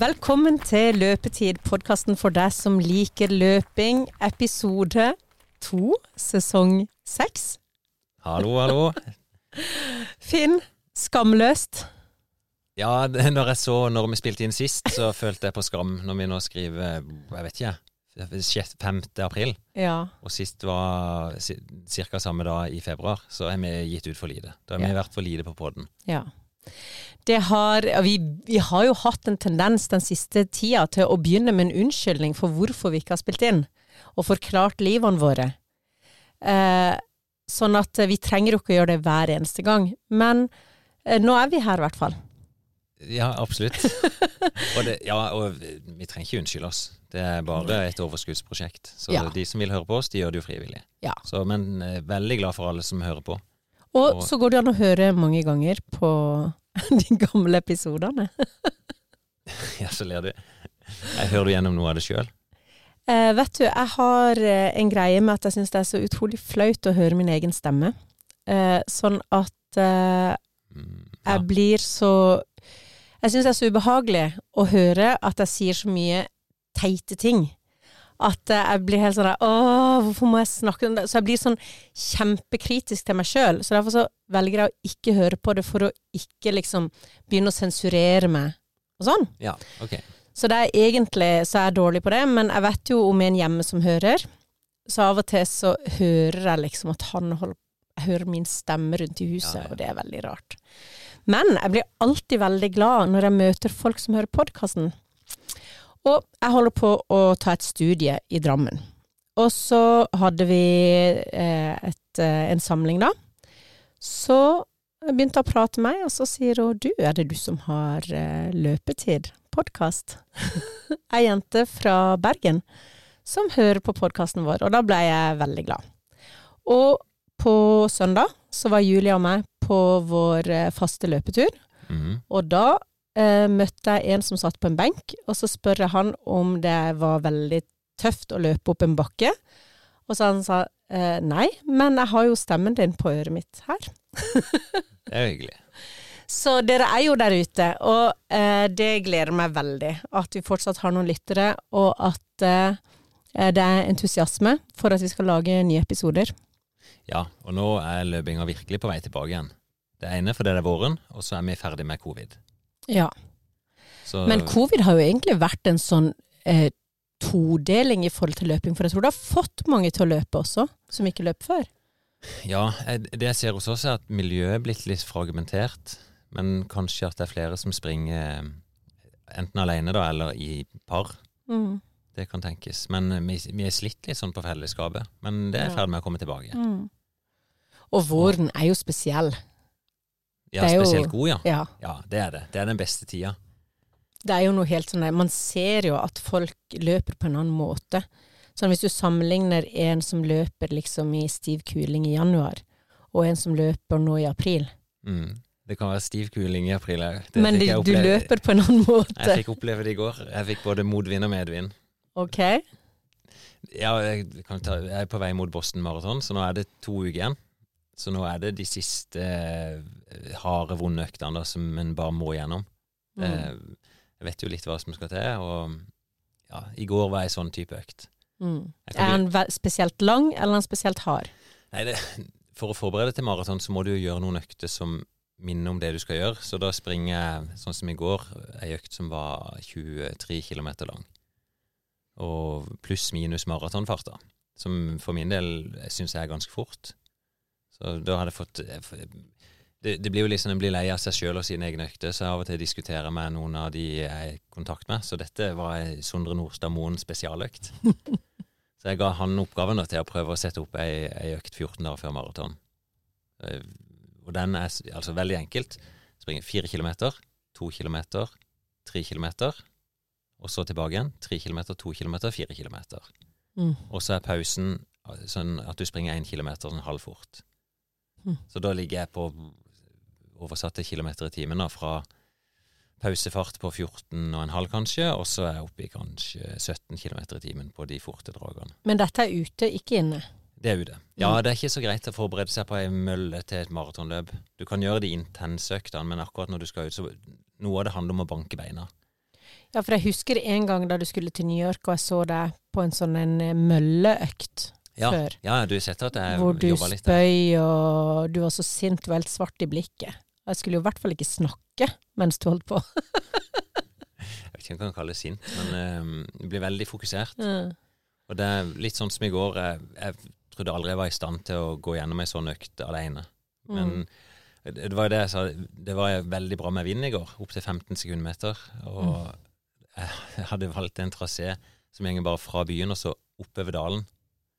Velkommen til Løpetid, podkasten for deg som liker løping, episode to, sesong seks. Hallo, hallo. Finn, skamløst. Ja, det- når jeg så når vi spilte inn sist, så følte jeg på skam når vi nå skriver Jeg vet ikke, 5. april. Ja. Og sist var ca. samme dag i februar, så har vi gitt ut for lite. Da har vi vært for lite på podden. ja. Det har, vi, vi har jo hatt en tendens den siste tida til å begynne med en unnskyldning for hvorfor vi ikke har spilt inn, og forklart livene våre. Eh, sånn at vi trenger jo ikke å gjøre det hver eneste gang. Men eh, nå er vi her i hvert fall. Ja, absolutt. og det, ja, og vi trenger ikke unnskylde oss. Det er bare et overskuddsprosjekt. Så Ja. de som vil høre på oss, de gjør det jo frivillig. Ja. Så, men eh, veldig glad for alle som hører på. Og Og- så går det an å høre mange ganger på de gamle episodene. Ja, så ler du. Jeg hører du gjennom noe av det sjøl? Eh, vet du, jeg har eh, en greie med at jeg syns det er så utrolig flaut å høre min egen stemme. Eh, sånn at eh, Mm, ja. jeg blir så Jeg syns det er så ubehagelig å høre at jeg sier så mye teite ting. At jeg blir helt sånn der Åh, hvorfor må jeg snakke om det? Så jeg blir sånn kjempekritisk til meg sjøl. Så derfor så velger jeg å ikke høre på det for å ikke liksom begynne å sensurere meg og sånn. ja, ok. Så det er egentlig så er jeg dårlig på det, men jeg vet jo om en hjemme som hører. Så av og til så hører jeg liksom at han holder Jeg hører min stemme rundt i huset, Ja, ja. og det er veldig rart. Men jeg blir alltid veldig glad når jeg møter folk som hører podkasten. Og jeg holder på å ta et studie i Drammen. Og så hadde vi eh, et, eh, en samling da. Så begynte å prate med meg, og så sier hun du, er det du som har eh, løpetid? Podkast. Ei jente fra Bergen som hører på podkasten vår, og da ble jeg veldig glad. Og på søndag så var Julia og meg på vår faste løpetur, Mhm. og da møtte jeg en som satt på en benk, og så spør jeg han om det var veldig tøft å løpe opp en bakke. Og så han sa eh, nei, men jeg har jo stemmen din på øret mitt her. Det er jo hyggelig. Så dere er jo der ute, og eh, det gleder meg veldig. At vi fortsatt har noen lyttere, og at eh, det er entusiasme for at vi skal lage nye episoder. Ja, og nå er løpinga virkelig på vei tilbake igjen. Det ene fordi det er våren, og så er vi ferdig med covid. Ja. Så, Men covid har jo egentlig vært en sånn eh, todeling i forhold til løping, for jeg tror det har fått mange til å løpe også, som ikke løp før. ja, det jeg ser hos oss er at miljøet er blitt litt fragmentert, men kanskje at det er flere som springer eh, enten alene da, eller i par. Mm. Det kan tenkes. Men eh, vi, vi er slitt litt sånn på fellesskapet. Men det er i ferd med å komme tilbake. Mm. Og våren er jo spesiell. Ja, jo- spesielt god, ja. Ja. Ja, det er det. Det er den beste tida. Det er jo noe helt sånn Man ser jo at folk løper på en annen måte. Sånn Hvis du sammenligner en som løper liksom i stiv kuling i januar, og en som løper nå i april. Mm. Det kan være stiv kuling i april òg. Men de, du løper på en annen måte. Jeg fikk oppleve det i går. Jeg fikk både motvind og medvind. Ok? Ja, jeg, kan ta, jeg er på vei mot Boston Marathon, så nå er det to uker igjen. Så nå er det de siste eh, harde, vonde øktene som en bare må gjennom. Mm. Eh, jeg vet jo litt hva som skal til, og ja, i går var ei sånn type økt. Mm. Er den spesielt lang, eller er han spesielt hard? Nei, det, for å forberede til maraton, så må du jo gjøre noen økter som minner om det du skal gjøre. Så da springer jeg, sånn som i går, ei økt som var 23 km lang. Og pluss minus maratonfart, da. som for min del syns jeg er ganske fort. Så da hadde jeg fått det, det blir jo liksom en blir lei av seg sjøl og sine egne økter, så jeg av og til diskuterer med noen av de jeg er i kontakt med. Så dette var Sondre Nordstad Moen spesialøkt. Så jeg ga han oppgaven da, til å prøve å sette opp ei, ei økt 14 dager før maraton. Eh, Og den er altså veldig enkelt. Springer fire kilometer, to kilometer, tre kilometer, og så tilbake igjen. Tre kilometer, to kilometer, fire kilometer. Mm. Og så er pausen eh, sånn at du springer én kilometer sånn halvfort. Mm. Så da ligger jeg på oversatte kilometer i timen da, fra pausefart på 14,5 kanskje, og så er jeg oppe i kanskje 17 km i timen på de forte dragene. Men dette er ute, ikke inne. Det er ute. Ja, Mm. det er ikke så greit å forberede seg på ei mølle til et maratonløp. Du kan gjøre de intense øktene, men akkurat når du skal ut, så noe av det handler om å banke beina. Ja, for jeg husker en gang da du skulle til New York, og jeg så deg på en sånn en eh, mølleøkt Ja, før. ja du har sett at jeg hvor du litt spøy, og du var så sint og helt svart i blikket. Jeg skulle jo i hvert fall ikke snakke mens du holdt på. Jeg vet ikke om jeg kan kalle det sint, men eh, jeg blir veldig fokusert. Mm. Og det er litt sånn som i går. Jeg, jeg trodde aldri jeg var i stand til å gå gjennom ei sånn økt alene. Men Mm. det var jo det jeg sa. Det var veldig bra med vind i går, opp til 15 sekundmeter. Og jeg hadde valgt en trasé som gjenger bare fra byen og så oppover dalen.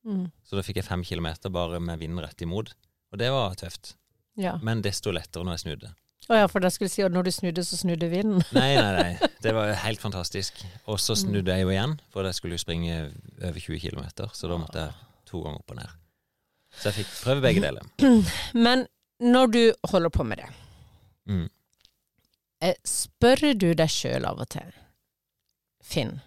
Mm. Så da fikk jeg fem kilometer bare med vind rett imot. Og det var tøft. Ja. Men desto lettere når jeg snudde. Å ja, for da skulle jeg si at når du snudde, så snudde vinden. Nei, nei, nei. Det var helt fantastisk. Og så Mm. snudde jeg jo igjen, for jeg skulle jo springe over 20 km. Så da måtte jeg to ganger opp og ned. Så jeg fikk prøve begge deler. Men når du holder på med det, Mm. eh, spør du deg sjøl av og til, Finn,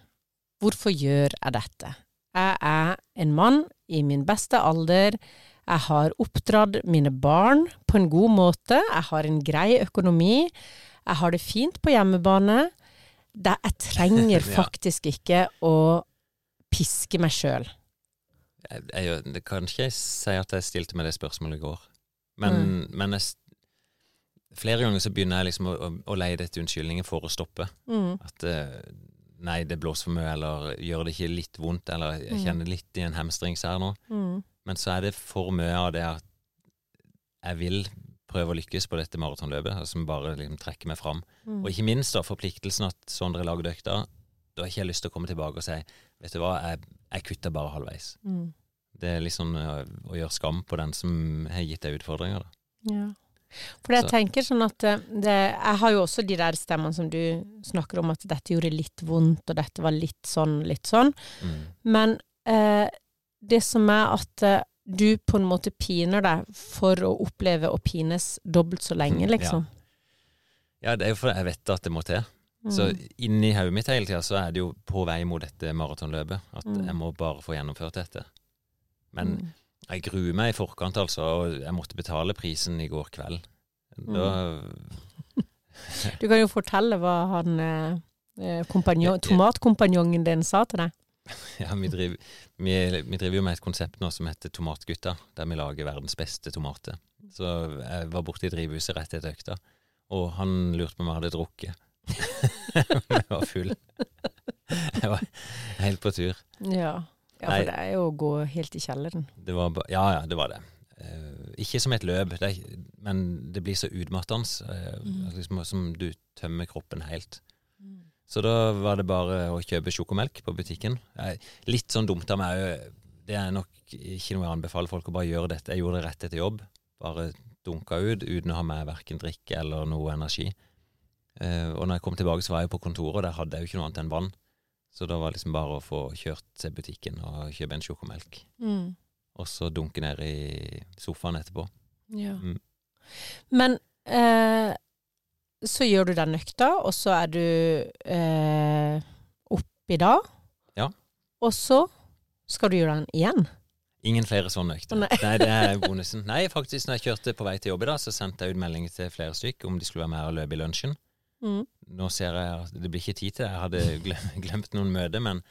hvorfor gjør jeg dette? Jeg er en mann i min beste alder. Jeg har oppdratt mine barn på en god måte. Jeg har en grei økonomi. Jeg har det fint på hjemmebane. Det, jeg trenger faktisk ikke å piske meg sjøl. Jeg, jeg, kan ikke si at jeg stilte meg det spørsmålet i går. Men, men jeg, flere ganger så begynner jeg liksom å, å, å leie etter unnskyldninger for å stoppe. Mm. At eh, nei, det blåser for mye, eller gjør det ikke litt vondt, eller jeg Mm. kjenner litt i en hemstrings her nå. Mm. Men så er det for mye av det at jeg vil prøve å lykkes på dette maratonløpet, som bare liksom trekker meg fram. Mm. Og ikke minst da forpliktelsen at Sondre lagde økta. Da har ikke jeg lyst til å komme tilbake og si vet du hva, jeg, jeg kutter bare halvveis. Mm. Det er liksom å, å gjøre skam på den som har gitt deg utfordringer. Da. Ja. For jeg Så- tenker sånn at det, det, Jeg har jo også de der stemmene som du snakker om, at dette gjorde litt vondt, og dette var litt sånn, litt sånn. Mm. Men eh, det som er at eh, du på en måte piner deg for å oppleve å pines dobbelt så lenge, Mm, liksom. Ja, det er jo fordi jeg vet at det må til. Så Mm. inni hodet mitt hele tida så er det jo på vei mot dette maratonløpet. At Mm. jeg må bare få gjennomført dette. Men Mm. Jeg gruer meg i forkant, altså. Og jeg måtte betale prisen i går kveld. Da Du kan jo fortelle hva han eh, eh, tomatkompanjongen din sa til deg. Ja, vi driver, vi, vi driver jo med et konsept nå som heter Tomatgutta, der vi lager verdens beste tomater. Så jeg var borte i drivhuset rett etter økta, og han lurte på om jeg hadde drukket. jeg var full. Jeg var helt på tur. Ja. Ja, Nei. for det er jo å gå helt i kjelleren. Det var ja, ja, det var det. Uh, ikke som et løp, det er, men det blir så utmattende. Uh, Mm. liksom, som du tømmer kroppen helt. Så da var det bare å kjøpe sjokomelk på butikken. Jeg, litt sånn dumt av meg. Det er nok ikke noe jeg anbefaler folk å bare gjøre dette. Jeg gjorde det rett etter jobb. Bare dunka ut uten å ha med verken drikke eller noe energi. Eh, og når jeg kom tilbake, så var jeg på kontoret, og der hadde jeg jo ikke noe annet enn vann. Så da var det liksom bare å få kjørt til butikken og kjøpe en sjokomelk. Mm. Og så dunke ned i sofaen etterpå. Ja. Mm. Men eh, så gjør du den økta, og så er du eh, oppi da. Ja. Og så skal du gjøre den igjen. Ingen flere sånne økter. Nei. nei. det er bonusen. Nei, faktisk, når jeg kjørte på vei til jobb i dag, så sendte jeg ut melding til flere stykk om de skulle være med og løpe i lunsjen. Mm. Nå ser jeg at det blir ikke tid til det. Jeg hadde glemt noen møter, men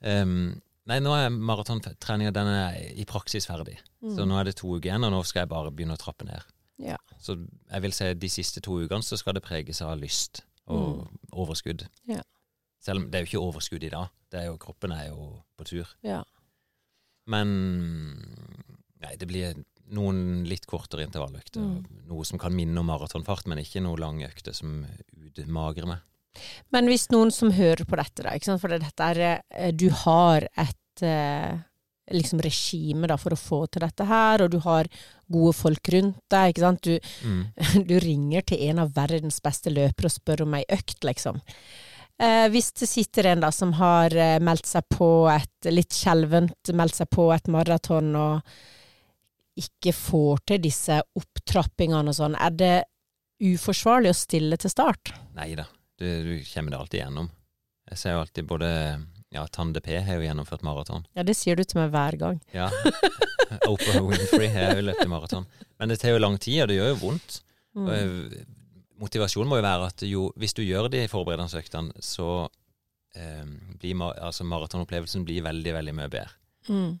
um, Nei, nå er maratontreninga i praksis ferdig. Så nå er det to uker igjen, og nå skal jeg bare begynne å trappe ned. Ja. Så jeg vil si de siste to ukene så skal det preges av lyst og overskudd. Ja. Selv om det er jo ikke overskudd i dag. Det er jo, kroppen er jo på tur. Ja. Men nei, det blir noen litt kortere intervalløkter. Mm. Noe som kan minne om maratonfart, men ikke noe lang økte som utmagrer meg. Men hvis noen som hører på dette, da, for dette er eh, Du har et eh, liksom regime da, for å få til dette her, og du har gode folk rundt deg. Du, Mm. du ringer til en av verdens beste løpere og spør om ei økt, liksom. Eh, hvis det sitter en da som har eh, meldt seg på et litt skjelvent, meldt seg på et maraton og ikke får til disse opptrappingene og sånn, er det uforsvarlig å stille til start? Nei da, du, du kommer det alltid gjennom. Jeg ser jo alltid både Ja, Tande P har jo gjennomført maraton. Ja, det sier du til meg hver gang. Ja. Oprah Winfrey har jo løpt maraton. Men det tar jo lang tid, og det gjør jo vondt. Mm. Og motivasjonen må jo være at jo, hvis du gjør de forberedende øktene, så eh, blir altså maratonopplevelsen blir veldig, veldig mye bedre. Mm.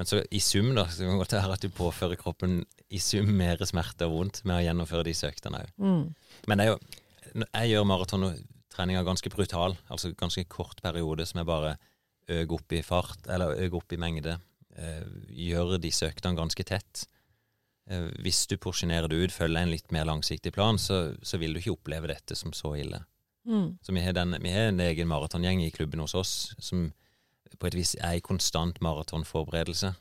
Men så i sum, da, så kan det godt være at du påfører kroppen i sum mer smerte og vondt med å gjennomføre disse øktene òg. Mm. Men jo, jeg gjør maratontreninga ganske brutal, altså ganske kort periode som jeg bare øker opp i fart, eller øker opp i mengde. Eh, gjør disse øktene ganske tett. Eh, hvis du porsjonerer det ut, følger en litt mer langsiktig plan, så, så vil du ikke oppleve dette som så ille. Mm. Så vi har, den, vi har en egen maratongjeng i klubben hos oss som på et vis er i konstant maratonforberedelse.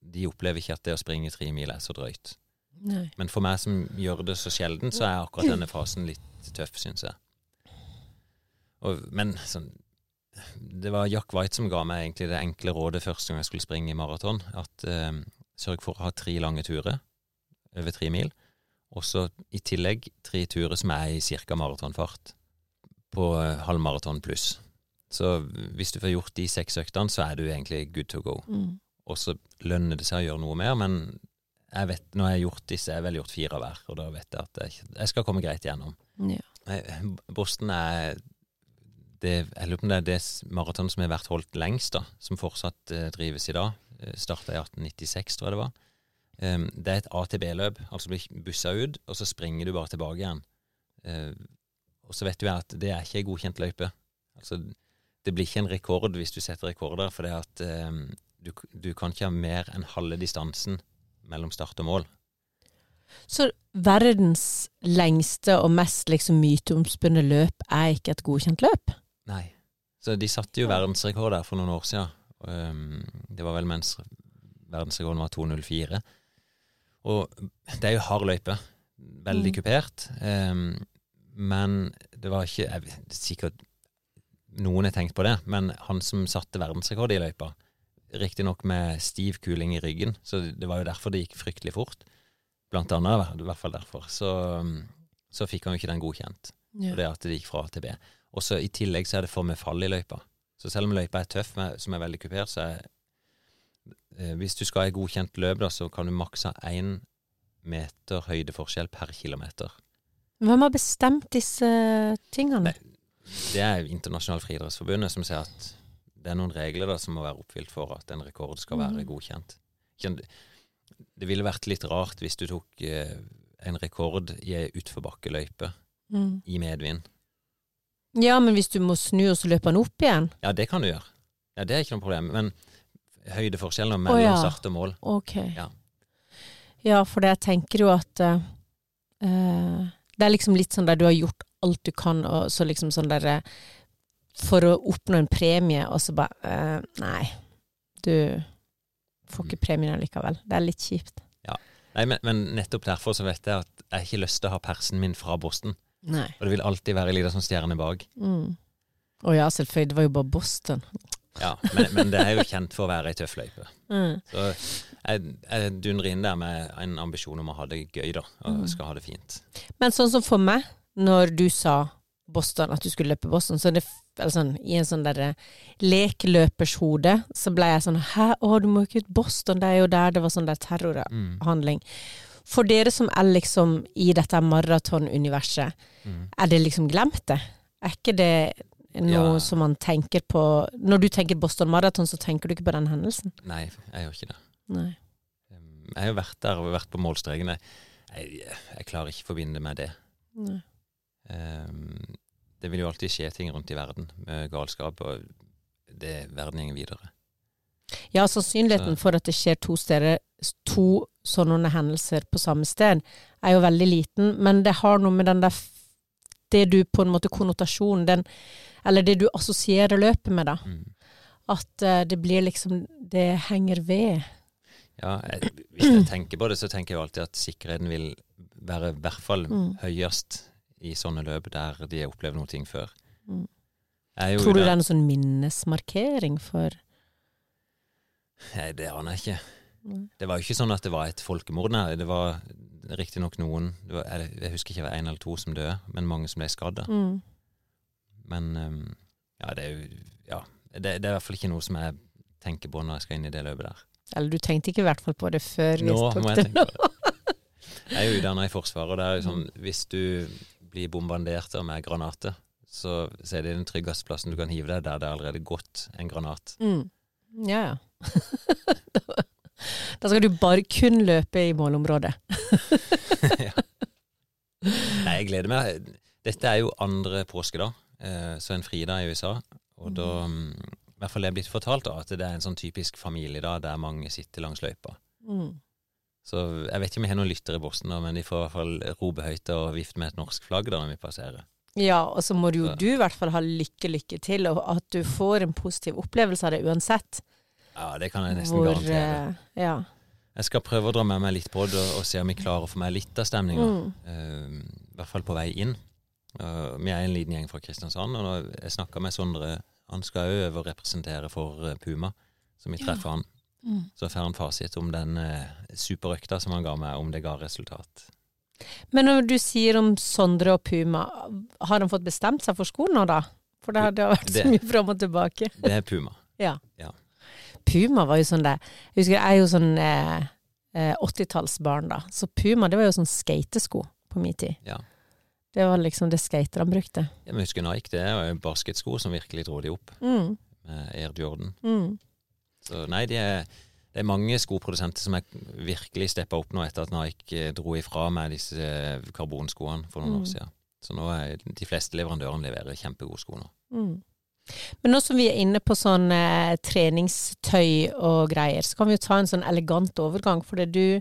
De opplever ikke at det å springe tre mil er så drøyt. Nei. Men for meg som gjør det så sjelden, så er akkurat denne fasen litt tøff, syns jeg. Og, men sånn Det var Jack White som ga meg egentlig det enkle rådet første gang jeg skulle springe i maraton, at eh, sørg for å ha tre lange turer over tre mil, og så i tillegg tre turer som er i ca. maratonfart, på eh, halvmaraton pluss. Så hvis du får gjort de seks øktene, så er du egentlig good to go. Mm. Og så lønner det seg å gjøre noe mer, men jeg vet, når jeg har gjort disse, jeg har vel gjort fire av hver, og da vet jeg at jeg, jeg skal komme greit gjennom. Ja. Boston er det, Jeg lurer på om det er det maratonet som har vært holdt lengst, da, som fortsatt eh, drives i dag. Starta i 1896, tror jeg det var. Um, det er et ATB-løp, altså blir bussa ut, og så springer du bare tilbake igjen. Uh, og så vet du at det er ikke ei godkjent løype. Altså, det blir ikke en rekord hvis du setter rekorder, for det at eh, du, du kan ikke ha mer enn halve distansen mellom start og mål. Så verdens lengste og mest liksom myteomspunne løp er ikke et godkjent løp? Nei. Så de satte jo verdensrekord der for noen år siden. Um, det var vel mens verdensrekorden var 2.04. Og det er jo hard løype. Veldig Mm. kupert. Um, men det var ikke jeg, Sikkert noen har tenkt på det, men han som satte verdensrekord i løypa, riktignok med stiv kuling i ryggen, så det var jo derfor det gikk fryktelig fort. Blant annet, i hvert fall derfor. Så, så fikk han jo ikke den godkjent. Ja. Og det at det gikk fra A til B. Og så I tillegg så er det for med fall i løypa. Så selv om løypa er tøff, med, som er veldig kupert, så er eh, Hvis du skal ha et godkjent løp, da, så kan du makse én meter høydeforskjell per kilometer. Hvem har bestemt disse tingene? Nei. Det er Internasjonalt friidrettsforbundet som sier at det er noen regler da som må være oppfylt for at en rekord skal være Mhm. godkjent. Det ville vært litt rart hvis du tok eh, en rekord i ei utforbakkeløype Mm. i medvind. Ja, men hvis du må snu og så løper den opp igjen? Ja, det kan du gjøre. Ja, Det er ikke noe problem. Men høydeforskjellen mellom oh, ja. start og mål Ok. Ja. Ja, for det jeg tenker jo at eh, Det er liksom litt sånn der du har gjort alt du kan, og så liksom sånn der eh, For å oppnå en premie, og så bare eh, Nei, du får ikke premien allikevel. Det er litt kjipt. Nei, men, men nettopp derfor så vet jeg at jeg har ikke lyst til å ha persen min fra Boston. Nei. Og det vil alltid være ei lita sånn stjerne bak. Mm. Å ja, selvfølgelig. Det var jo bare Boston. Ja, men, men det er jo kjent for å være ei tøff løype. Mm. Så jeg, jeg dundrer inn der med en ambisjon om å ha det gøy, da. Og Mm. skal ha det fint. Men sånn som for meg, når du sa Boston, at du skulle løpe Boston, så det, sånn, i en sånn derre lekeløpers hode, så ble jeg sånn Hæ, å, du må ikke ut Boston, det er jo der det var sånn der terrorhandling. For dere som er liksom i dette maratonuniverset, Mm. er det liksom glemt det? Er ikke det noe Ja. som man tenker på Når du tenker Boston Marathon, så tenker du ikke på den hendelsen? Nei, jeg gjør ikke det. Nei. Jeg har vært der og vært på målstreken. Jeg, jeg, jeg klarer ikke å forbinde det med det. Nei. Um, det vil jo alltid skje ting rundt i verden med galskap, og det verden går videre. Ja, sannsynligheten Så- for at det skjer to steder, to sånne hendelser på samme sted, er jo veldig liten, men det har noe med den der Det du på en måte konnotasjonen, den Eller det du assosierer løpet med, da. Mm. At eh, det blir liksom Det henger ved. Ja, jeg, hvis jeg tenker på det, så tenker jeg jo alltid at sikkerheten vil være i hvert fall Mm. høyest i sånne løp der de har opplevd noe ting før. Mm. Tror du det er noen sånn minnesmarkering for Nei, det aner jeg ikke. Det var jo ikke sånn at det var et folkemord, nei. Det var riktignok noen det var, jeg, husker ikke det var én eller to som døde, men mange som ble skadd. mm. Men um, ja, det er jo Ja. Det, det er i hvert fall ikke noe som jeg tenker på når jeg skal inn i det løpet der. Eller du tenkte ikke i hvert fall på det før vi Nå tok det det. Jeg er jo utdanna i Forsvaret, og det er jo sånn hvis du blir bombardert med granater, så, så er det den tryggeste plassen du kan hive deg, der det er allerede gått en granat. Mm. Ja, ja. da, da skal du bare kun løpe i målområdet. ja. Nei, jeg gleder meg. Dette er jo andre påskedag, eh, så en fridag i USA. Og da mm, I hvert fall er jeg blitt fortalt da, at det er en sånn typisk familiedag der mange sitter langs løypa. Mm. Så jeg vet ikke om jeg har noen lyttere i Boston, da, men de får i hvert fall rope høyt og vifte med et norsk flagg da når vi passerer. Ja, og så må du jo Så- du i hvert fall ha lykke, lykke til, og at du får en positiv opplevelse av det uansett. Ja, det kan jeg nesten Hvor, garantere. eh, ja. Jeg skal prøve å dra med meg litt på det og, og se om vi klarer å få med litt av stemninga. Mm. Uh, I hvert fall på vei inn. Uh, vi er en liten gjeng fra Kristiansand, og når jeg snakka med Sondre Han skal òg øve og representere for eh, Puma, så vi Ja. treffer han. Mm. Så får han fasit om den uh, superøkta som han ga meg, om det ga resultat. Men når du sier om Sondre og Puma, har han fått bestemt seg for skolen nå, da? For det hadde det vært så mye fram og tilbake. Det er Puma. Ja. Puma var jo sånn det Jeg husker jeg er jo sånn eh, eh, 80-tallsbarn, da. Så Puma det var jo sånn skatesko på min tid. Ja. Det var liksom det skaterne brukte. Jeg husker Nike, det var jo basketsko som virkelig dro de opp, Mm. med Air Jordan. Mm. Så nei, det er, det er mange skoprodusenter som er virkelig steppa opp nå etter at Nike eh, dro ifra med disse eh, karbonskoene for noen Mm. år siden. Så nå er de fleste leverandørene leverer kjempegode sko nå. Mm. Men nå som vi er inne på sånn eh, treningstøy og greier, så kan vi jo ta en sånn elegant overgang. For du,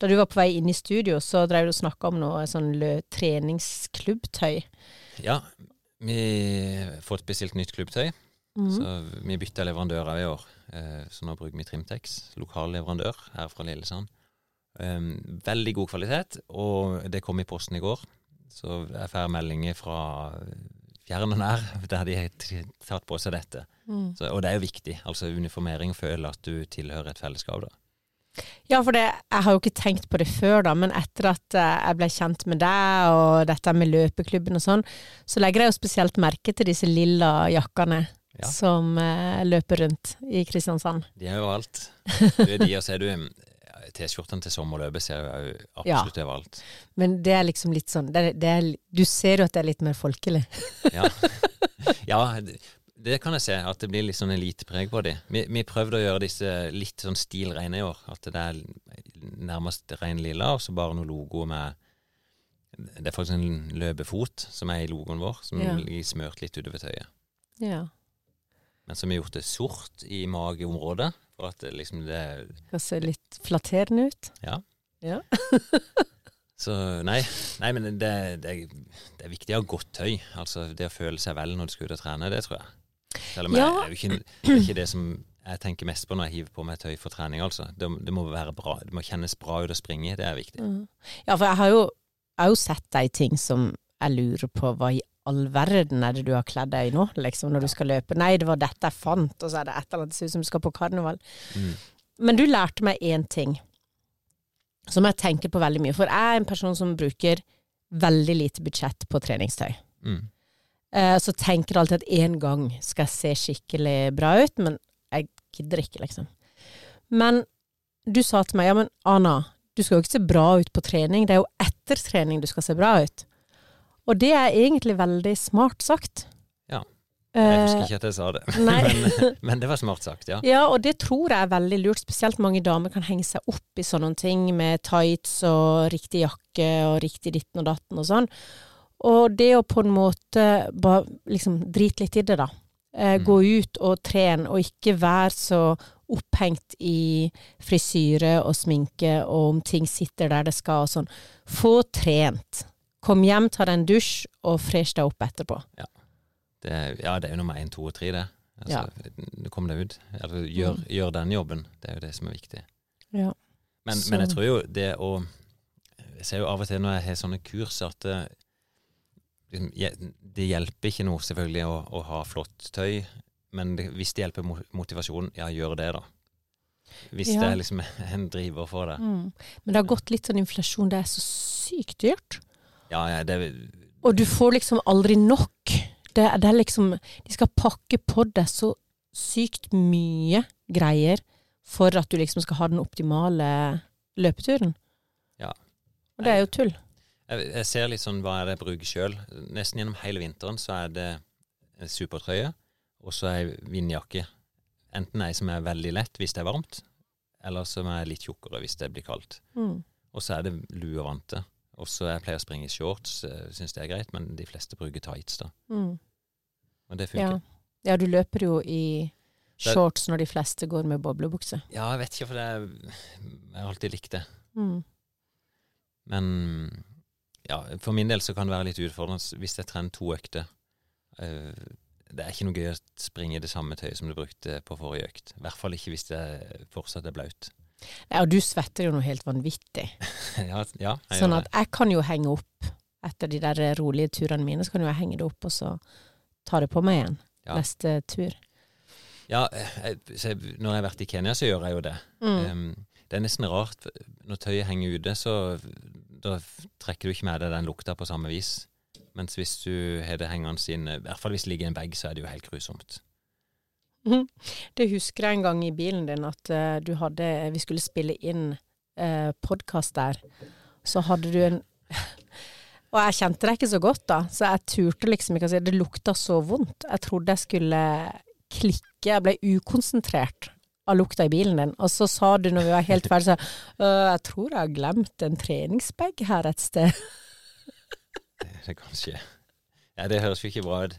da du var på vei inn i studio, så drev du og snakka om noe sånn treningsklubbtøy. Ja, vi har fått bestilt nytt klubbtøy, Mm. så vi bytta leverandører i år. Eh, Så nå bruker vi Trimtex, lokal leverandør her fra Lillesand. Um, Veldig god kvalitet, og det kom i posten i går. Så jeg får meldinger fra fjern og nær der de har tatt på seg dette. Mm. Så, og det er jo viktig. Altså uniformering føler at du tilhører et fellesskap. da. Ja, for det, jeg har jo ikke tenkt på det før, da, men etter at eh, jeg ble kjent med deg og dette med løpeklubben og sånn, så legger jeg jo spesielt merke til disse lilla jakkene Ja. som eh, løper rundt i Kristiansand. De er jo alt. Du er de, og så er du T-skjortene til sommerløpet ser jo absolutt overalt. Men det er liksom litt sånn det, det er, Du ser jo at det er litt mer folkelig. Ja, ja det, det kan jeg se, at det blir litt sånn elitepreg på de. Vi, vi prøvde å gjøre disse litt sånn stilreine i år. At det er nærmest ren lilla, og så bare noe logo med Det er faktisk en løpefot som er i logoen vår, som Ja. blir smørt litt utover tøyet. Ja. Men så har gjort det sort i mageområdet, for at det liksom det Skal se litt flatterende ut. Ja. Ja. Så nei, nei men det, det, det er viktig å ha godt tøy. Altså det å føle seg vel når du skal ut og trene, det tror jeg. Selv om Ja. jeg, det er ikke, det er ikke det som jeg tenker mest på når jeg hiver på meg tøy for trening, altså. Det, det må være bra. Det må kjennes bra ut å springe det er viktig. Mm. Ja, for jeg har jo, jeg har jo sett deg ting som jeg lurer på hva i all verden er det du har kledd deg i nå, liksom, når du skal løpe. Nei, det var dette jeg fant, og så er det et eller annet som ser ut som du skal på karneval. Mm. Men du lærte meg én ting som jeg tenker på veldig mye. For jeg er en person som bruker veldig lite budsjett på treningstøy. Mm. Eh, så tenker jeg alltid at én gang skal jeg se skikkelig bra ut, men jeg gidder ikke, liksom. Men du sa til meg ja, men Ana, du skal jo ikke se bra ut på trening, det er jo etter trening du skal se bra ut. Og det er egentlig veldig smart sagt. Ja. Jeg husker Eh, ikke at jeg sa det, men, men det var smart sagt, ja. Ja, og det tror jeg er veldig lurt. Spesielt mange damer kan henge seg opp i sånne ting med tights og riktig jakke og riktig ditten og datten og sånn. Og det å på en måte bare liksom drite litt i det, da. Eh, Mm. Gå ut og trene, og ikke være så opphengt i frisyre og sminke og om ting sitter der det skal og sånn. Få trent. Kom hjem, ta deg en dusj og fresh deg opp etterpå. Det, ja, det er jo nummer én, to og tre, det. Altså, Kom deg ut. Eller, gjør, gjør den jobben. Det er jo det som er viktig. Ja. Men, men jeg tror jo det å Jeg ser jo av og til når jeg har sånne kurs, at det, liksom, det hjelper ikke noe selvfølgelig å, å ha flott tøy, men det, hvis det hjelper motivasjonen, ja, gjør det, da. Hvis Ja. det er liksom en driver for det. Mm. Men det har gått litt sånn inflasjon. Det er så sykt dyrt. Ja, ja, det Og du får liksom aldri nok. Det, det er liksom De skal pakke på deg så sykt mye greier for at du liksom skal ha den optimale løpeturen. Ja. Og det er jo tull. Jeg, jeg ser litt sånn hva er det jeg bruker sjøl. Nesten gjennom hele vinteren så er det en supertrøye og så ei vindjakke. Enten ei som er veldig lett hvis det er varmt, eller som er litt tjukkere hvis det blir kaldt. Mm. Og så er det lue og vante. Og så jeg pleier å springe i shorts, syns det er greit, men de fleste bruker tights, da. Mm. Og det funker. ja, du løper jo i Det- shorts når de fleste går med boblebukse. Ja, jeg vet ikke, for det jeg har alltid likt det. Mm. Men ja, for min del så kan det være litt utfordrende hvis jeg trener to økter. Eh, Det er ikke noe gøy å springe i det samme tøyet som du brukte på forrige økt. I hvert fall ikke hvis det fortsatt er blaut. Ja, og du svetter jo noe helt vanvittig. ja, ja, jeg Sånn at jeg kan jo henge opp etter de der rolige turene mine, så kan jo jeg henge det opp og så ta det på meg igjen Ja. neste tur. Ja, jeg, jeg, når jeg har vært i Kenya, så gjør jeg jo det. Mm. Um, det er nesten rart. Når tøyet henger ute, så da trekker du ikke med deg den lukta på samme vis. Mens hvis du har det hengende i hvert fall hvis det ligger i en bag, så er det jo helt grusomt. Det husker jeg en gang i bilen din at eh, du hadde Vi skulle spille inn uh, podkast der. Så hadde du en Og jeg kjente deg ikke så godt da, så jeg turte liksom ikke å si Det lukta så vondt. Jeg trodde jeg skulle klikke. Jeg ble ukonsentrert av lukta i bilen din. Og så sa du når vi var helt ferdige, så «Øh, Jeg tror jeg har glemt en treningsbag her et sted. Det, det kan skje. Ja, det høres jo ikke bra ut.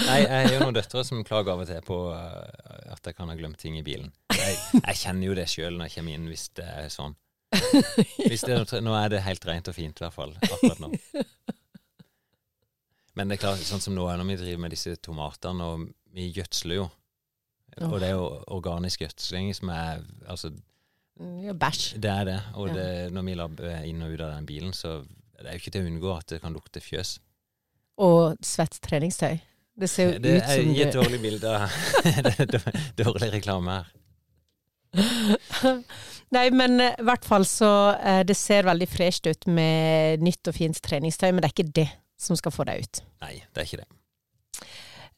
Nei, jeg har jo noen døtre som klager av og til på uh, at jeg kan ha glemt ting i bilen. Jeg, jeg kjenner jo det sjøl når jeg kommer inn, hvis det er sånn. Hvis det, nå er det helt rent og fint, i hvert fall. Akkurat nå. Men det er klart, sånn som nå er når vi driver med disse tomatene, og vi gjødsler jo. Og det er jo organisk gjødsling som er Altså, Ja, bæsj. det er det. Og det, når vi labber inn og ut av den bilen, så det er jo ikke til å unngå at det kan lukte fjøs. Og svett treningstøy. Det ser jo Det ut som som i et dårlig bilde. det er dårlig reklame her. Nei, men eh, i hvert fall så eh, Det ser veldig fresht ut med nytt og fint treningstøy, men det er ikke det som skal få deg ut. Nei, det er ikke det.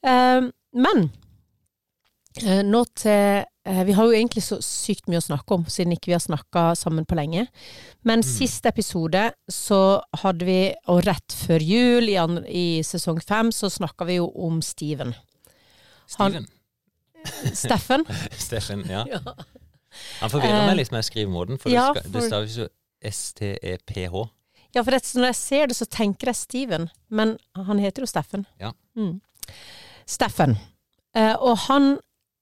Eh, men nå til eh, Vi har jo egentlig så sykt mye å snakke om, siden ikke vi har snakka sammen på lenge. Men siste episode så hadde vi, og rett før jul i, i sesong fem, så snakka vi jo om Steven. Han- Steven. Steffen. Steffen, ja. Ja. Han forvirrer Eh, meg litt med skrivemåten, for ja, det, det staves jo S-T-E-P-H. Ja, for når jeg ser det, så tenker jeg Steven, men han heter jo Steffen. Ja. Mm. Steffen. Eh, og han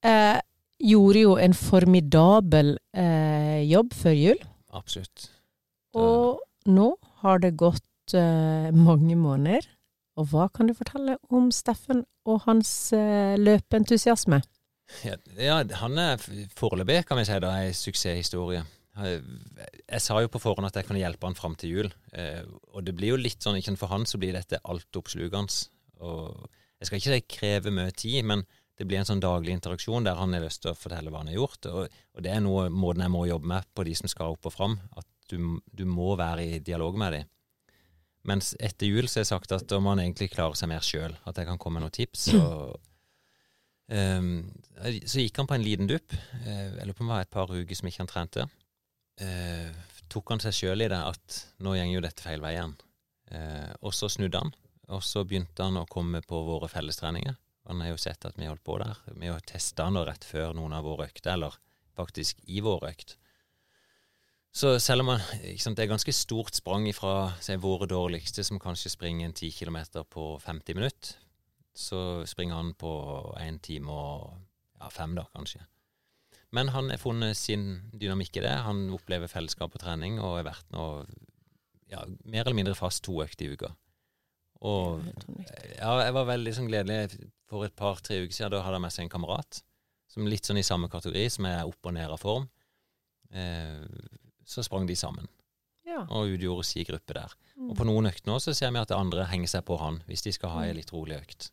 eh, gjorde jo en formidabel eh, jobb før jul, Absolutt. og nå har det gått eh, mange måneder. Og hva kan du fortelle om Steffen og hans eh, løpeentusiasme? Ja, ja, han er foreløpig, kan vi si, da, en suksesshistorie. Jeg, jeg sa jo på forhånd at jeg kunne hjelpe han fram til jul, eh, og det blir jo litt sånn, ikke for han så blir dette altoppslukende. Og jeg skal ikke si kreve mye tid, men det blir en sånn daglig interaksjon der han har lyst til å fortelle hva han har gjort, og, og det er noe måten jeg må jobbe med på de som skal opp og fram, at du, du må være i dialog med dem. Mens etter jul så har jeg sagt at da må han egentlig klare seg mer sjøl, at jeg kan komme med noen tips. og um, så gikk han på en liten dupp. Uh, jeg lurer på om det var et par uker som ikke han trente. Uh, tok han seg sjøl i det at nå går jo dette feil veien. Eh, og så snudde han, og så begynte han å komme på våre fellestreninger. Han har jo sett at vi holdt på der. Vi har testa han rett før noen av våre økter, eller faktisk i vår økt. Så selv om ikke sant, det er ganske stort sprang fra våre dårligste, som kanskje springer en 10 km på 50 minutter, så springer han på én time og ja, fem, da, kanskje. Men han har funnet sin dynamikk i det. Han opplever fellesskap og trening, og har vært nå ja, mer eller mindre fast to økter i uka. Og ja, jeg var veldig sånn gledelig for et par-tre uker siden. Da hadde jeg med seg en kamerat som litt sånn i samme kategori, som er opp og ned av form. Eh, så sprang de sammen, Ja. og utgjorde si gruppe der. Og på noen økter nå så ser vi at andre henger seg på han, hvis de skal ha ei litt rolig økt.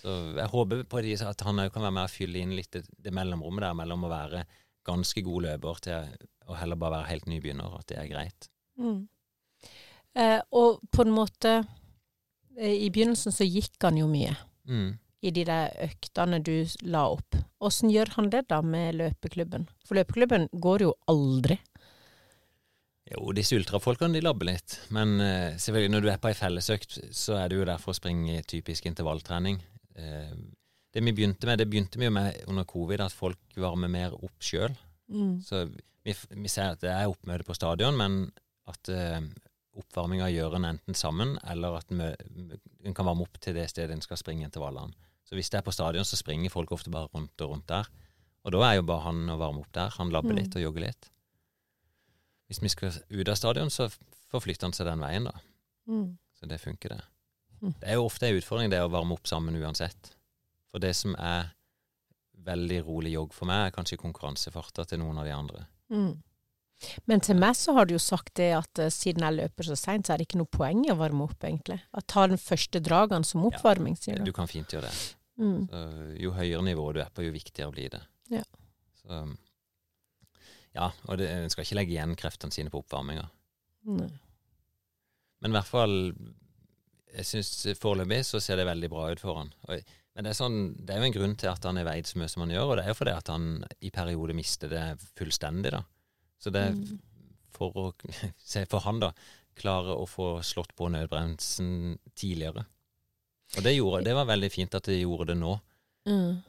Så jeg håper på de, at han òg kan være med å fylle inn litt det, det mellomrommet der mellom å være ganske god løper til å heller bare være helt nybegynner, at det er greit. Mm. Eh, og på en måte I begynnelsen så gikk han jo mye Mm. i de der øktene du la opp. Åssen gjør han det da med løpeklubben? For løpeklubben går jo aldri. Jo, disse ultrafolkene de labber litt. Men uh, selvfølgelig når du er på ei fellesøkt, så er du jo der for å springe typisk intervalltrening. Uh, det vi begynte med, det begynte vi jo med under covid, at folk varmer mer opp sjøl. Mm. Så vi, vi ser at det er oppmøte på stadion, men at eh, oppvarminga gjør en enten sammen, eller at en kan varme opp til det stedet en skal springe intervallene. Så hvis det er på stadion, så springer folk ofte bare rundt og rundt der. Og da er jo bare han å varme opp der. Han labber Mm. litt og jogger litt. Hvis vi skal ut av stadion, så forflytter han seg den veien, da. Mm. Så det funker, det. Mm. Det er jo ofte en utfordring, det å varme opp sammen uansett. For det som er veldig rolig jogg for meg, er kanskje konkurransefarta til noen av de andre. Mm. Men til meg så har du jo sagt det at uh, siden jeg løper så seint, så er det ikke noe poeng i å varme opp, egentlig. At ta den første dragene som oppvarming, sier Du du. kan fint gjøre det. Mm. Så jo høyere nivå du er på, jo viktigere blir det. Ja. Så, ja, og det, en skal ikke legge igjen kreftene sine på oppvarminga. Nei. Men i hvert fall Jeg syns foreløpig så ser det veldig bra ut for han. Og, men det er, sånn, det er jo en grunn til at han er veid så mye som han gjør, og det er jo fordi at han i perioder mister det fullstendig, da. Så det er Mm. for å se for han, da, klare å få slått på nødbremsen tidligere. Og det, gjorde, det var veldig fint at de gjorde det nå. Mm.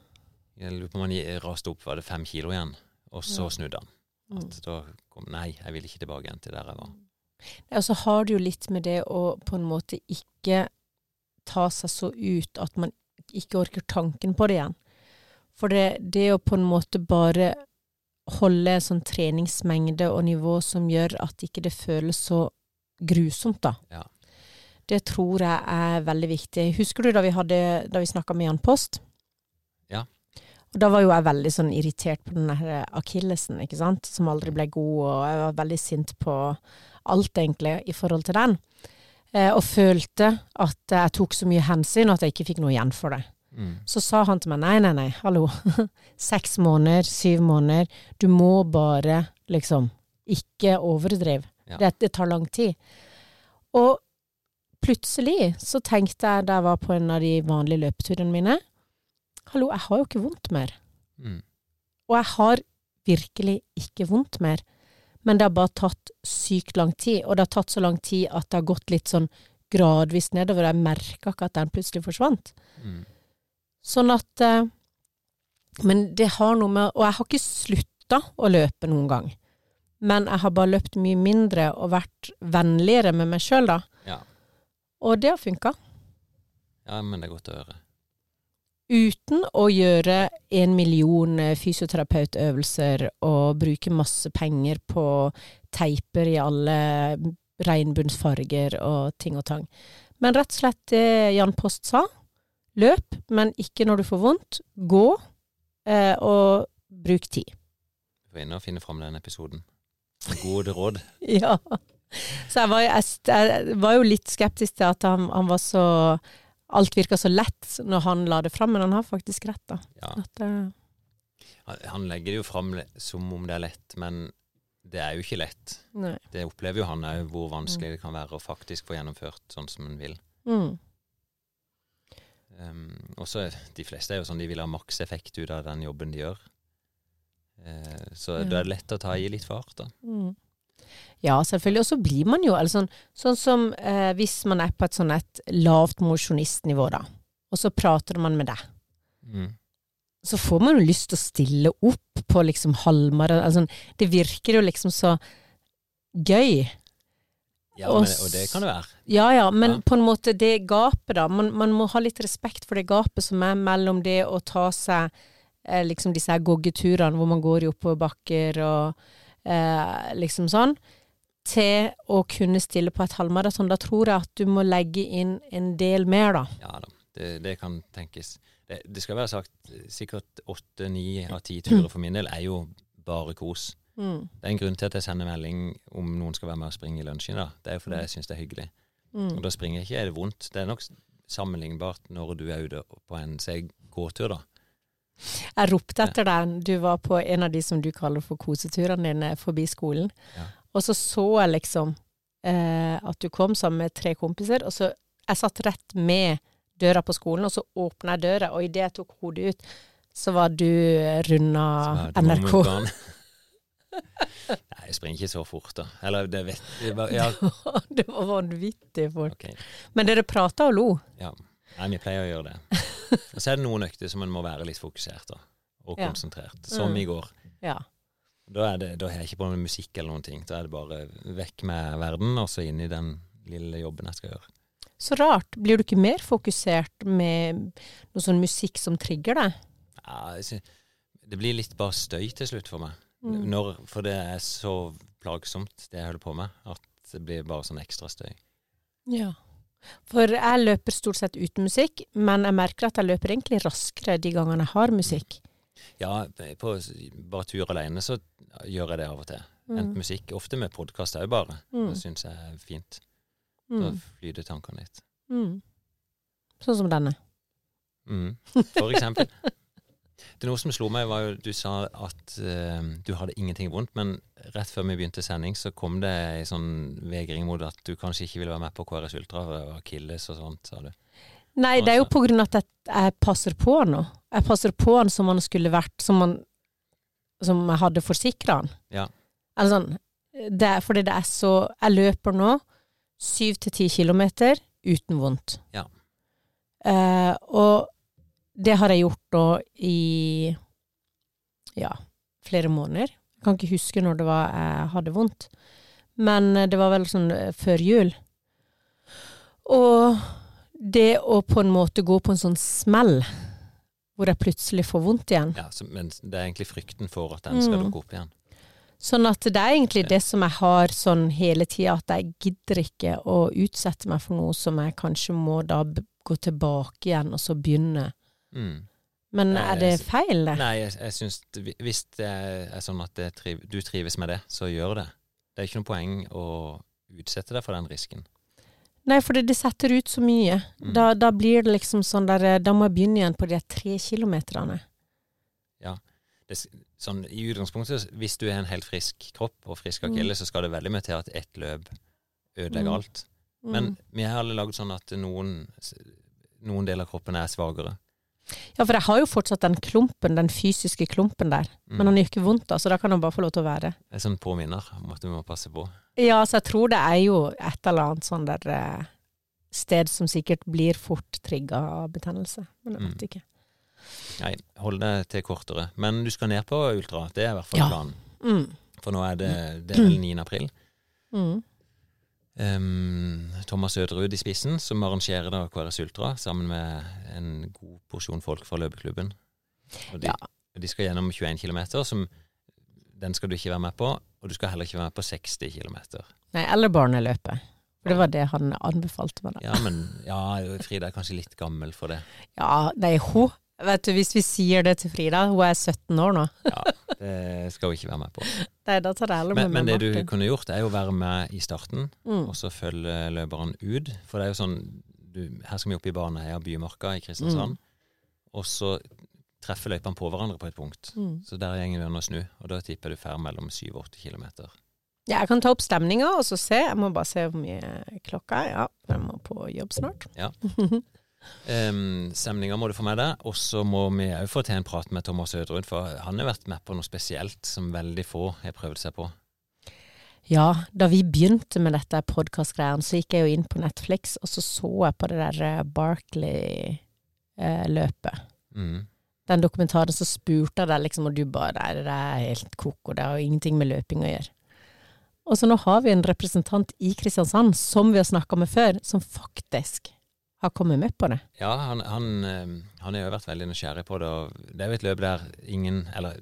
Jeg lurer på om han raste opp, var det fem kilo igjen, og så snudde han. Mm. At da kom Nei, jeg vil ikke tilbake igjen til der jeg var. Ja, så har det jo litt med det å på en måte ikke ta seg så ut at man ikke orker tanken på det igjen. For det, det å på en måte bare holde sånn treningsmengde og nivå som gjør at ikke det føles så grusomt, da. Ja. Det tror jeg er veldig viktig. Husker du da vi, hadde- da vi snakka med Jan Post? Ja. Og da var jo jeg veldig sånn irritert på den der akillesen, ikke sant, som aldri ble god, og jeg var veldig sint på alt egentlig i forhold til den. Eh, og følte at jeg tok så mye hensyn, og at jeg ikke fikk noe igjen for det. Mm. Så sa han til meg nei, nei, nei, hallo. Seks måneder, syv måneder. Du må bare liksom ikke overdrive. Ja. Det, det tar lang tid. Og plutselig så tenkte jeg da jeg var på en av de vanlige løpeturene mine Hallo, jeg har jo ikke vondt mer. Mm. Og jeg har virkelig ikke vondt mer. Men det har bare tatt sykt lang tid, og det har tatt så lang tid at det har gått litt sånn gradvis nedover. Jeg merka ikke at den plutselig forsvant. Mm. Sånn at eh, Men det har noe med Og jeg har ikke slutta å løpe noen gang. Men jeg har bare løpt mye mindre og vært vennligere med meg sjøl, da. Ja. Og det har funka. ja, men det er godt å høre. Uten å gjøre en million eh, fysioterapeutøvelser og bruke masse penger på teiper i alle regnbuensfarger og ting og tang. Men rett og slett det Jan Post sa. Løp, men ikke når du får vondt. Gå, eh, og bruk tid. Du får inn og finne fram den episoden. Gode råd. Ja. Så jeg var, jeg, jeg var jo litt skeptisk til at han, han var så Alt virka så lett når han la det fram, men han har faktisk rett, da. Ja. At, eh, Han- Han legger det jo fram som om det er lett, men det er jo ikke lett. nei. Det opplever jo han òg, hvor vanskelig det kan være å faktisk få gjennomført sånn som en vil. Mm. Um, også de fleste er jo sånn de vil ha maks effekt ut av den jobben de gjør. Uh, så Ja. da er det lett å ta i litt fart, da. Mm. Ja, selvfølgelig. Og så blir man jo eller sånn, som eh, hvis man er på et sånn et lavt mosjonistnivå, da, og så prater man med deg, Mm. så får man jo lyst til å stille opp på liksom halvmaraton. Altså, det virker jo liksom så gøy. Ja, men, og det kan det være. Ja ja, men Ja. på en måte det gapet, da. Man, man må ha litt respekt for det gapet som er mellom det å ta seg eh, liksom disse her goggeturene hvor man går i oppoverbakker og eh, liksom sånn, til å kunne stille på et halvmaraton. Da tror jeg at du må legge inn en del mer, da. Ja da, det, det kan tenkes. Det, det skal være sagt, sikkert åtte, ni av ti turer for min del er jo bare kos. Mm. Det er en grunn til at jeg sender melding om noen skal være med og springe i lunsjen. da. Det er jo fordi jeg syns det er hyggelig. Mm. Og da springer jeg ikke, er det vondt. Det er nok sammenlignbart når du er ute på en seg gåtur, da. Jeg ropte etter deg. Du var på en av de som du kaller for koseturene dine forbi skolen. Ja. Og så så jeg liksom eh, at du kom sammen med tre kompiser, og så jeg satt rett med døra på skolen, og så åpna jeg døra, og idet jeg tok hodet ut, så var du runda NRK. Nei, jeg springer ikke så fort, da. Eller det vet jeg bare- Ja, det var vanvittig fort. Okay. Men dere prata og lo. Ja. Nei, vi pleier å gjøre det. Og så er det noen økter som en må være litt fokusert da, og Ja. konsentrert. Som Mm. i går. Ja. Da, er det, da har jeg ikke på med musikk eller noen ting. Da er det bare vekk med verden, og så inn i den lille jobben jeg skal gjøre. Så rart. Blir du ikke mer fokusert med noe sånn musikk som trigger deg? Ja, det blir litt bare støy til slutt for meg. Mm. Når, for det er så plagsomt, det jeg holder på med, at det blir bare sånn ekstra støy. Ja. For jeg løper stort sett uten musikk, men jeg merker at jeg løper egentlig raskere de gangene jeg har musikk. Ja, på bare tur alene så gjør jeg det av og til. Enten Mm. musikk, ofte med podkast òg, bare. Mm. Det syns jeg er fint. Mm. flyter tankene litt. Mm. Sånn som denne. Mm. For eksempel. Det noe som slo meg, var jo du sa at uh, du hadde ingenting vondt, men rett før vi begynte sending, så kom det ei sånn vegring mot at du kanskje ikke ville være med på KRS Ultra og Akilles og sånt, sa du. Nei, det er jo Altså. på grunn av at jeg, passer på nå. Jeg passer på han som han skulle vært, som, han, som jeg hadde forsikra han. Ja. Eller sånn, det er, fordi det er så Jeg løper nå syv til ti kilometer uten vondt. Ja. Uh, og det har jeg gjort da i ja, flere måneder. Jeg kan ikke huske når det var jeg hadde vondt. Men det var vel sånn eh, før jul. Og det å på en måte gå på en sånn smell, hvor jeg plutselig får vondt igjen. Ja, så, men det er egentlig frykten for at den skal Mm. dukke opp igjen. Sånn at det er egentlig det som jeg har sånn hele tida, at jeg gidder ikke å utsette meg for noe som jeg kanskje må da gå tilbake igjen og så begynne. Mm. Men er det feil, det? Nei, jeg, jeg syns Hvis det er sånn at triv, du trives med det, så gjør det. Det er ikke noe poeng å utsette deg for den risken. Nei, for det, det setter ut så mye. Mm. Da, da blir det liksom sånn der Da må jeg begynne igjen på de tre kilometerne. Det, sånn, I utgangspunktet, hvis du er en helt frisk kropp og frisk akille, så skal det veldig mye til at ett løp ødelegger Mm. alt. Men vi har alle lagd sånn at noen, noen deler av kroppen er svakere. Ja, for jeg har jo fortsatt den klumpen, den fysiske klumpen der. Mm. Men han gjør ikke vondt, da, så da kan han bare få lov til å være. Det er sånn påminner om at du må passe på. Ja, så jeg tror det er jo et eller annet sånn der eh, sted som sikkert blir fort trigga av betennelse. Men jeg vet Mm. ikke. Nei, hold det til kortere. Men du skal ned på ultra, det er i hvert fall Ja. planen. Mm. For nå er det, det er 9. april. Mm. Ehm, Thomas Øderud i spissen, som arrangerer da KRS Ultra sammen med en god porsjon folk fra løpeklubben. Og de, Ja. de skal gjennom 21 km, som den skal du ikke være med på. Og du skal heller ikke være med på 60 km. Nei, eller barneløpet. For det var det han anbefalte meg. da. Ja, men ja, Frida er kanskje litt gammel for det. Ja, nei, hun Vet du, hvis vi sier det til Frida, hun er 17 år nå. Ja, Det skal hun ikke være med på. Nei, da tar det heller med Men, men det du kunne gjort, er jo å være med i starten, Mm. og så følge løperen ut. For det er jo sånn du, Her skal vi opp i Baneheia Bymarka i Kristiansand, og så treffer løypene på hverandre på et punkt. Mm. Så der gjenger vi å snu, og da tipper du fer mellom 7-8 km. Ja, jeg kan ta opp stemninga og så se. Jeg må bare se hvor mye klokka er. Ja, jeg må på jobb snart. Um, Stemninga må du få med deg, og så må vi òg få til en prat med Thomas Ødrud, for han har vært med på noe spesielt som veldig få har prøvd seg på. Ja, da vi begynte med dette podkastgreiene, så gikk jeg jo inn på Netflix, og så så jeg på det der eh, Barkley-løpet. Mm. Den dokumentaren så spurte jeg deg liksom, og du bare Nei, det er helt koko, det har jo ingenting med løping å gjøre. Og så nå har vi en representant i Kristiansand, som vi har snakka med før, som faktisk har kommet med på det. Ja, han, han, um, han har jo vært veldig nysgjerrig på det, og det er jo et løp der ingen, eller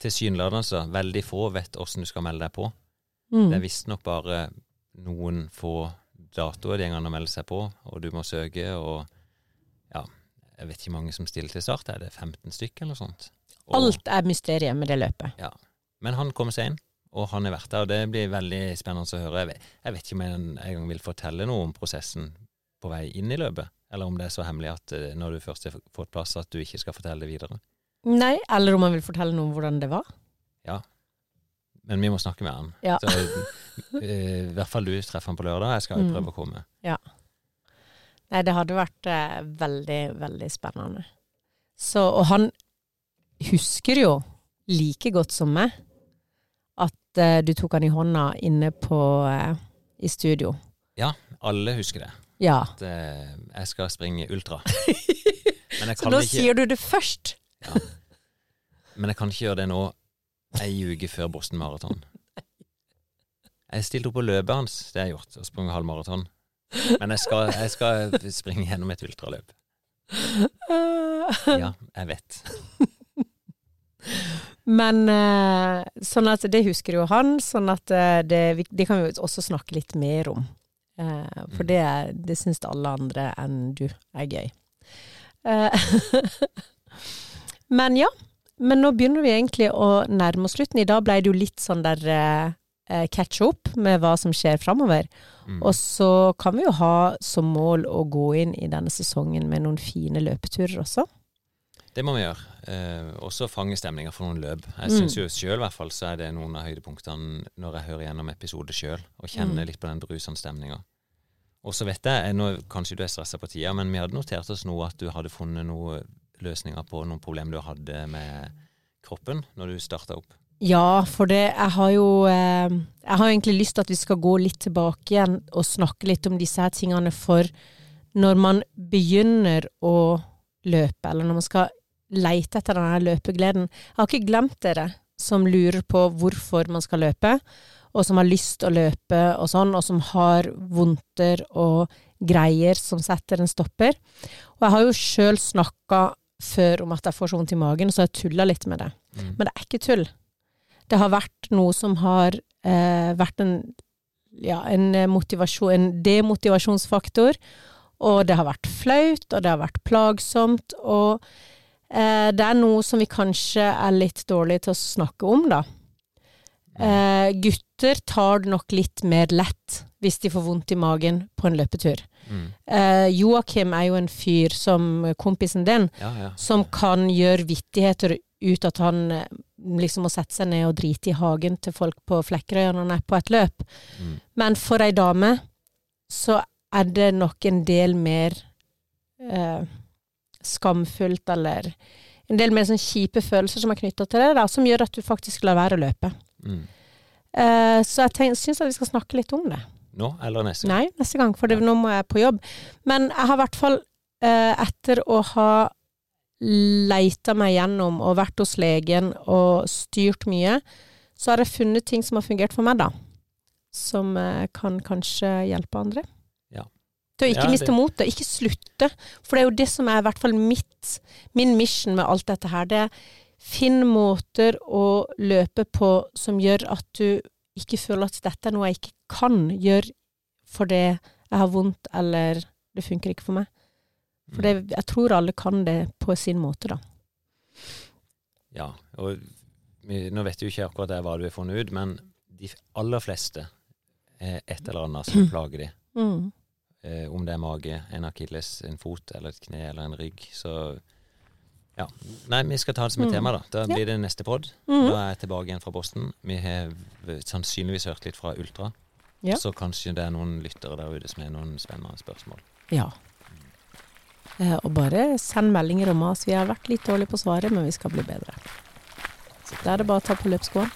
tilsynelatende altså, veldig få vet hvordan du skal melde deg på. Mm. Det er visstnok bare noen få datoer det går an å melde seg på, og du må søke, og ja, jeg vet ikke mange som stiller til start. Er det 15 stykker eller sånt? Og, Alt er mysteriet med det løpet. Ja. Men han kommer seg inn, og han har vært der, og det blir veldig spennende å høre. Jeg vet, jeg vet ikke om jeg en gang vil fortelle noe om prosessen på vei inn i løpet, eller om det er så hemmelig at eh, når du først har fått plass, at du ikke skal fortelle det videre. Nei, eller om han vil fortelle noe om hvordan det var. Ja, Men vi må snakke med han. Ja. Så, eh, I hvert fall du treffer han på lørdag. Jeg skal jo Mm. prøve å komme. Nei, det hadde vært eh, veldig, veldig spennende. Så, og han husker jo like godt som meg at eh, du tok han i hånda inne på eh, i studio. Ja, Alle husker det. Ja. At eh, jeg skal springe ultra. Så nå ikke, sier du det først. men jeg kan ikke gjøre det nå ei uke før Boston Marathon. Jeg stilte opp på løpet hans, det har jeg gjort, og sprunget halv maraton. Men jeg skal, jeg skal springe gjennom et ultraløp. Ja, jeg vet. Men eh, sånn at det husker jo han, sånn at eh, det, det kan vi også snakke litt mer om. Eh, for Mm. det, det syns alle andre enn du er gøy. Eh, men ja. Men nå begynner vi egentlig å nærme oss slutten. I dag ble det jo litt sånn der eh, eh, catch up med hva som skjer framover. Mm. Og så kan vi jo ha som mål å gå inn i denne sesongen med noen fine løpeturer også. Det må vi gjøre. Eh, også fange stemninga for noen løp. Jeg Mm. syns jo sjøl i hvert fall så er det noen av høydepunktene når jeg hører gjennom episoder sjøl, og kjenner Mm. litt på den brusende stemninga. Og så vet jeg, nå kanskje du er stressa på tida, men vi hadde notert oss nå at du hadde funnet noen løsninger på noen problemer du hadde med kroppen når du starta opp. Ja, for det Jeg har jo eh, Jeg har egentlig lyst til at vi skal gå litt tilbake igjen og snakke litt om disse her tingene for når man begynner å løpe, eller når man skal leite etter denne løpegleden. Jeg har ikke glemt dere som lurer på hvorfor man skal løpe, og som har lyst å løpe og sånn, og som har vondter og greier som setter en stopper. Og jeg har jo sjøl snakka før om at jeg får så vondt i magen, så jeg tulla litt med det. Mm. Men det er ikke tull. Det har vært noe som har eh, vært en, ja, en, en demotivasjonsfaktor. Og det har vært flaut, og det har vært plagsomt. Og eh, det er noe som vi kanskje er litt dårlige til å snakke om, da. Eh, gutter tar det nok litt mer lett hvis de får vondt i magen på en løpetur. Mm. Eh, Joakim er jo en fyr som kompisen din, Ja, ja. som kan gjøre vittigheter ut at han eh, liksom må sette seg ned og drite i hagen til folk på Flekkerøy når han er på et løp. Mm. Men for ei dame så er det nok en del mer eh, skamfullt, eller en del mer sånn kjipe følelser som er knytta til det, da, som gjør at du faktisk lar være å løpe. Mm. Eh, så jeg syns at vi skal snakke litt om det. Nå eller neste gang? Nei, neste gang, for det, nå må jeg på jobb. Men jeg har i hvert fall, eh, etter å ha leita meg gjennom og vært hos legen og styrt mye, så har jeg funnet ting som har fungert for meg, da. Som eh, kan kanskje hjelpe andre. Ja. Til å ikke Ja, miste motet, ikke slutte. For det er jo det som er i hvert fall mitt, min mission med alt dette her. Det er finn måter å løpe på som gjør at du ikke føler at dette er noe jeg ikke kan gjøre fordi jeg har vondt, eller det funker ikke for meg. For det, jeg tror alle kan det på sin måte, da. Ja, og nå vet jo ikke akkurat jeg hva du har funnet ut, men de aller fleste er et eller annet som plager de. Mm. Eh, om det er mage, en akilles, en fot eller et kne eller en rygg. Så ja. Nei, vi skal ta det som et Mm. tema, da. Da blir det neste pod. Mm. Da er jeg tilbake igjen fra Boston. Vi har sannsynligvis hørt litt fra Ultra. Ja. Så kanskje det er noen lyttere der ute som har noen spennende spørsmål. Ja. Eh, og bare send meldinger om oss. Vi har vært litt dårlige på svaret, men vi skal bli bedre. Da er det bare å ta på løpsskoene.